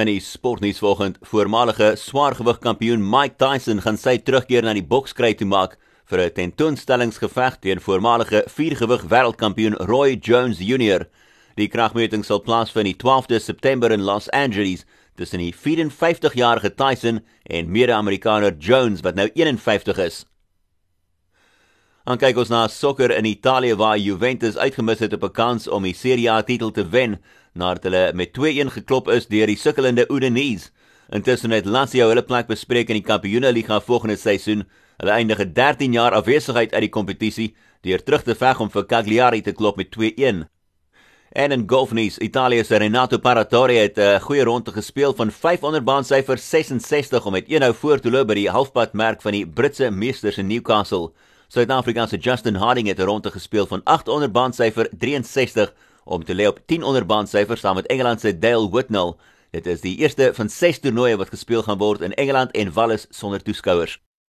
In die sportnuus vanoggend, voormalige swaargewig kampioen Mike Tyson gaan sy terugkeer na die bokskry toe maak vir 'n tentoonstellingsgeveg teen voormalige viergewig wêreldkampioen Roy Jones Jr. Die kragmeting sal plaasvind die 12de September in Los Angeles tussen die 54-jarige Tyson en mede-Amerikaner Jones wat nou 51 is. Dan kyk ons na sokker in Italië waar Juventus uitgemis het op 'n kans om die Serie A titel te wen nadat hulle met 2-1 geklop is deur die sukkelende Udinese. Intussen het Lazio hulle plek bespreek in die Kampioenligga volgende seisoen. Hulle eindige 13 jaar afwesigheid uit die kompetisie deur terug te veg om vir Cagliari te klop met 2-1. En in golfnuus, Italië se Renato Paratore het 'n goeie ronde gespeel van 500 baansyfer 66 om met 1 hou voor te loop by die halfpad merk van die Britse meesters in Newcastle. Suid-Afrika se Justin Harding het 'n ronde gespeel van 800 baansyfer 63 om te lê op 10 onder baansyfer saam met Engeland se Dale Whitnell. Dit is die eerste van 6 toernooie wat gespeel gaan word in Engeland en Wallis sonder toeskouers.